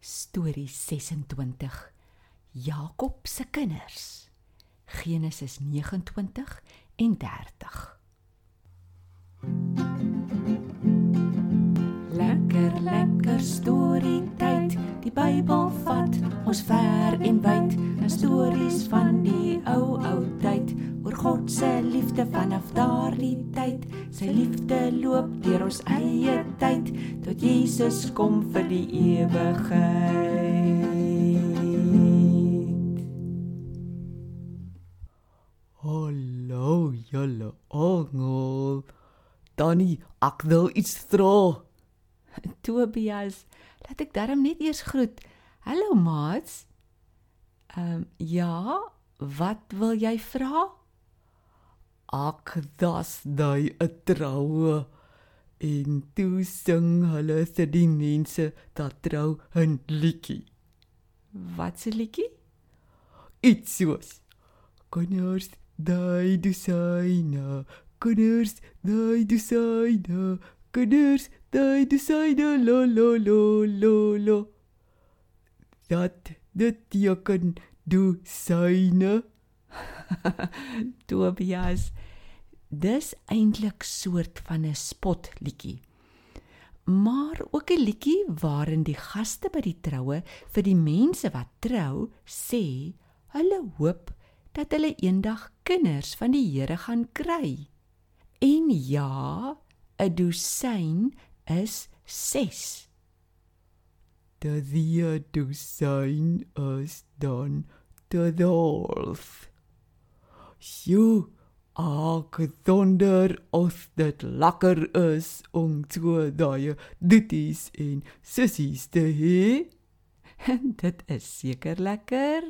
Storie 26. Jakob se kinders. Genesis 29 en 30. Lekker lekker storie tyd. Die Bybel vat ons ver en wyd. 'n Stories liefde vanaf daardie tyd. Sy liefde loop deur ons eie tyd tot Jesus kom vir die ewigheid. Hallo julle almal. Danny, ek wil iets vra. Tobias, laat ek darm net eers groet. Hallo maats. Ehm um, ja, wat wil jy vra? Ek das daai 'n troue en toe sing hulle se die mense dat trou 'n liedjie. Wat se liedjie? Iets soos Kinders, daai dusyne, kinders, daai dusyne, kinders, daai dusyne lo lo lo lo lo. Dat dit teken dusyne. Tobias, dis eintlik soort van 'n spotliedjie. Maar ook 'n liedjie waarin die gaste by die troue vir die mense wat trou sê hulle hoop dat hulle eendag kinders van die Here gaan kry. En ja, 'n dosyn is 6. De die dosyn is dan te dolf. Sjoe, ek wonder of dit lekker is om so daai ditties en sissies te hê. Dit is seker lekker.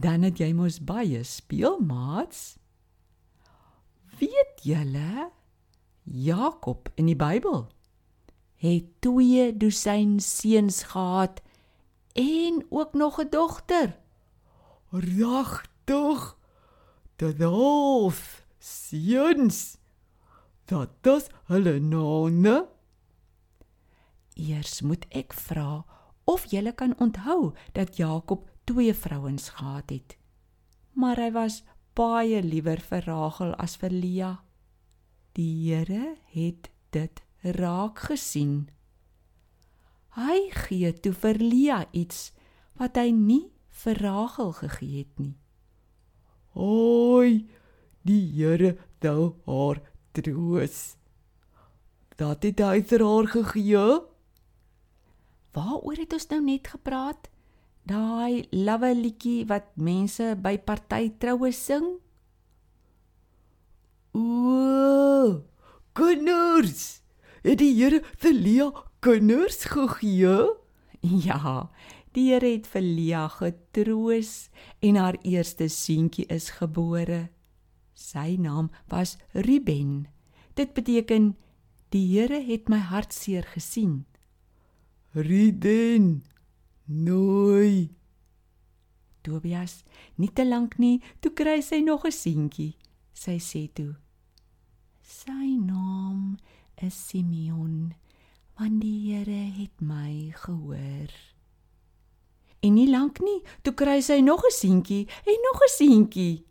Dan het jy mos baie speelmaats. Weet julle Jakob in die Bybel het twee dosyn seuns gehad en ook nog 'n dogter. Regtig? Dit half seuns. Dat is hulle name. Eers moet ek vra of julle kan onthou dat Jakob twee vrouens gehad het. Maar hy was baie liewer vir Rachel as vir Lea. Die Here het dit raak gesien. Hy gee toe vir Lea iets wat hy nie vir Rachel gegee het nie. Oi, die Here wou haar troos. Dat het hy vir haar gegee? Waaroor het ons nou net gepraat? Daai lawwe liedjie wat mense by party troue sing? O, kinders. Het die Here vir Lea kinders gegee? Ja, die Here het vir Lea getroos en haar eerste seentjie is gebore. Sy naam was Ruben. Dit beteken die Here het my hartseer gesien. Ruben. Nooi. Tobias, nie te lank nie, toe kry sy nog 'n seentjie. Sy sê toe: Sy naam is Simeon, want die Here het my gehoor. En nie lank nie, toe kry sy nog 'n seentjie en nog 'n seentjie.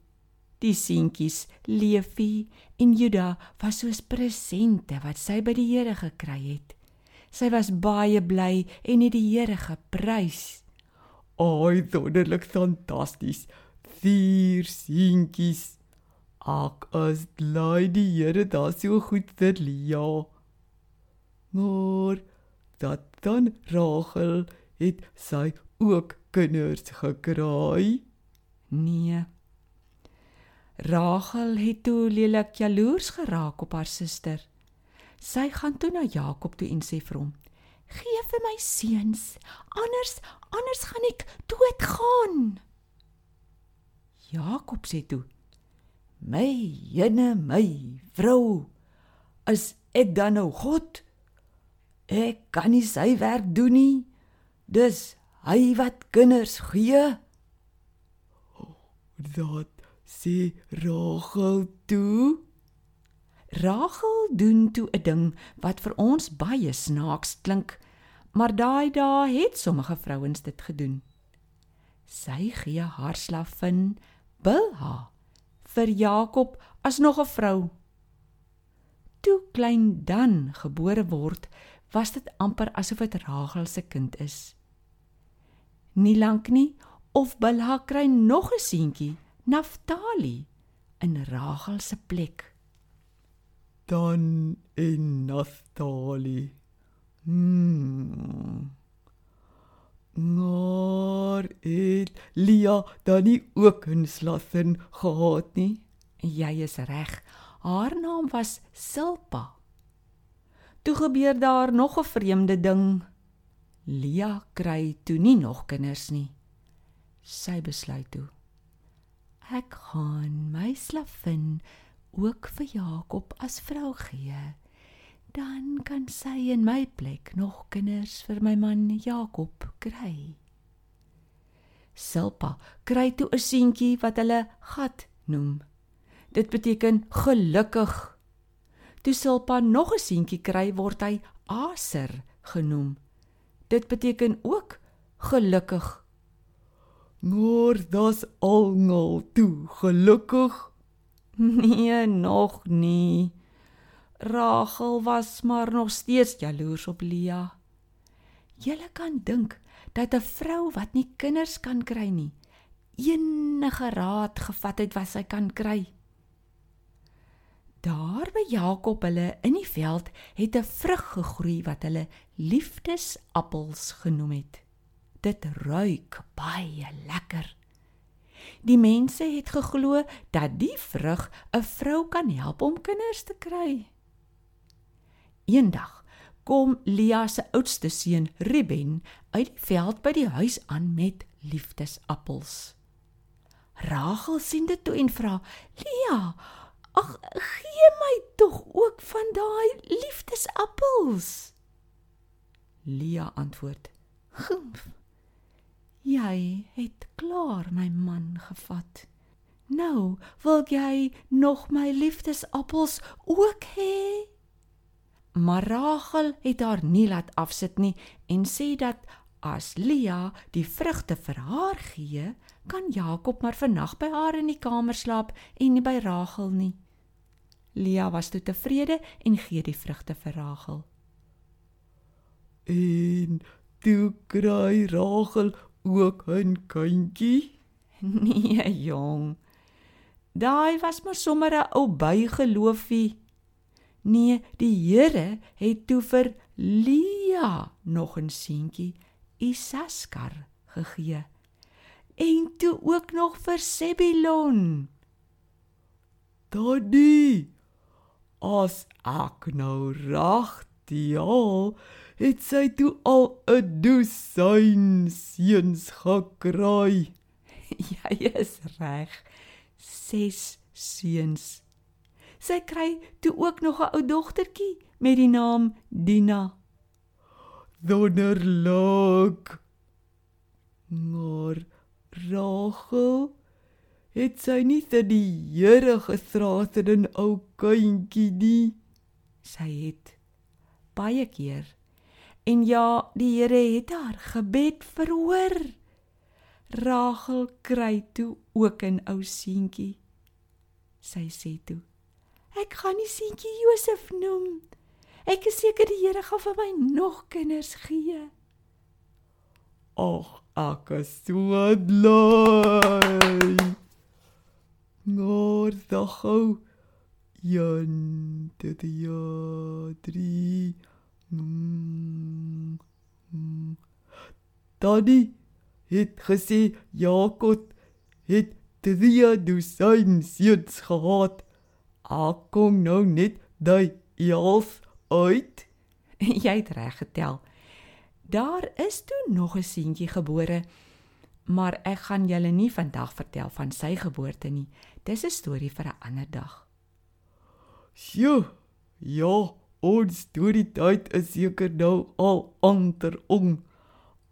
Die seentjies, Levi en Juda, was soos presente wat sy by die Here gekry het. Sy was baie bly en het die Here geprys. Ai, wonderlik fantasties. Vier seentjies. Ek is bly die Here daar so goed vir Lea. Maar dat dan Rachel het sy ook kinders gekry? Nee. Rachel het toe lelik jaloers geraak op haar suster. Sy gaan toe na Jakob toe en sê vir hom: "Gee vir my seuns, anders anders gaan ek doodgaan." Jakob sê toe: "My jene my vrou, is ek dan nou God? Ek kan nie sy werk doen nie. Dis hy wat kinders gee." Dat sê Rachel toe. Rachel doen toe 'n ding wat vir ons baie snaaks klink, maar daai dae het sommige vrouens dit gedoen. Sy gee haar slavin Bilha vir Jakob as nog 'n vrou. Toe klein Dan gebore word, was dit amper asof dit Rachel se kind is. Nie lank nie of Bilha kry nog 'n seentjie, Naftali, in Rachel se plek. Dan en Naftali. Hmm. Maar het Lia dan nie ook 'n slavin gehad nie? Jy is reg. Haar naam was Silpa. Toe gebeur daar nog 'n vreemde ding. Lia kry toe nie nog kinders nie. Sy besluit toe. Ek gaan my slavin ook vir Jakob as vrou gee. Dan kan sy in my plek nog kinders vir my man Jakob kry. Silpa kry toe 'n seentjie wat hulle Gat noem. Dit beteken gelukkig. Toe Silpa nog 'n seentjie kry, word hy Aser genoem. Dit beteken ook gelukkig. Maar dis almal toe gelukkig. Nee, nog nie. Rachel was maar nog steeds jaloers op Lia. Julle kan dink dat 'n vrou wat nie kinders kan kry nie, enige raad gevat het wat sy kan kry. Daar by Jakob hulle in die veld het 'n vrug gegroei wat hulle liefdesappels genoem het. Dit ruik baie lekker. Die mense het geglo dat die vrug 'n vrou kan help om kinders te kry. Eendag kom Lia se oudste seun Ruben uit die veld by die huis aan met liefdesappels. Rachel sien dit toe en vra: "Lia, ag gee my tog ook van daai liefdesappels." Lia antwoord: "Gumf. Jy het klaar my man gevat. Nou wil jy nog my liefdesappels ook hê?" Maar Rachel het haar nie laat afsit nie en sê dat as Lia die vrugte vir haar gee, kan Jakob maar vannag by haar in die kamer slaap en nie by Rachel nie. Lia was toe tevrede en gee die vrugte vir Rachel. En toe kry Rachel ook 'n kindjie? Nee, jong. Daai was maar sommer 'n ou bygeloofie. Nee, die Here het toe vir Lia nog 'n seentjie, Isaskar, gegee. En toe ook nog vir Sebilon. Daddy, as ek nou regtig het sy toe al 'n dosyn seuns gekry. Jy is reg. 6 seuns sy kry toe ook nog 'n ou dogtertjie met die naam Dina. Wonderlik. Maar Rachel het sy nie vir die Here gestraat in 'n ou kindjie nie. Sy het baie keer en ja, die Here het haar gebed verhoor. Rachel kry toe ook 'n ou seentjie. Sy sê toe: Ek gaan die seentjie Josef noem. Ek is seker die Here gaan vir my nog kinders gee. Ag, ek is so bly. Noor daghou. Jan, dit ja, drie. Mm, mm. Daddy het gesê Jakob het drie dosyn seuns gehad. Ek kom nou net daai elf uit. Jy het reg getel. Daar is toe nog 'n seentjie gebore, maar ek gaan julle nie vandag vertel van sy geboorte nie. Dis 'n storie vir 'n ander dag. Sjoe. Ja, ons storie tyd is seker nou al ander om.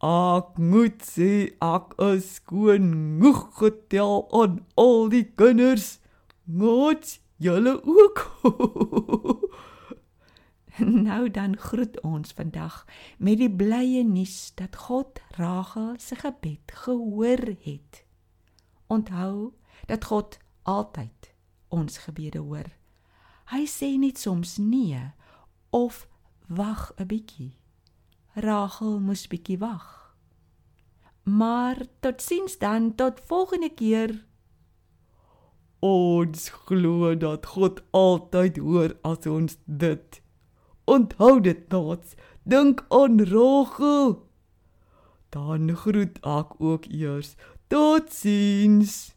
Ek moet sê ek is skoon genoeg getel aan al die kinders. Moets Julle ook. Nou dan groet ons vandag met die blye nuus dat God Rachel se gebed gehoor het. Onthou dat God altyd ons gebede hoor. Hy sê net soms nee of wag 'n bietjie. Rachel moes bietjie wag. Maar totsiens dan tot volgende keer. Ons glo dat God altyd hoor as ons dit Onthou dit tots. Dink aan Rachel. Dan groet ek ook eers. Totsiens.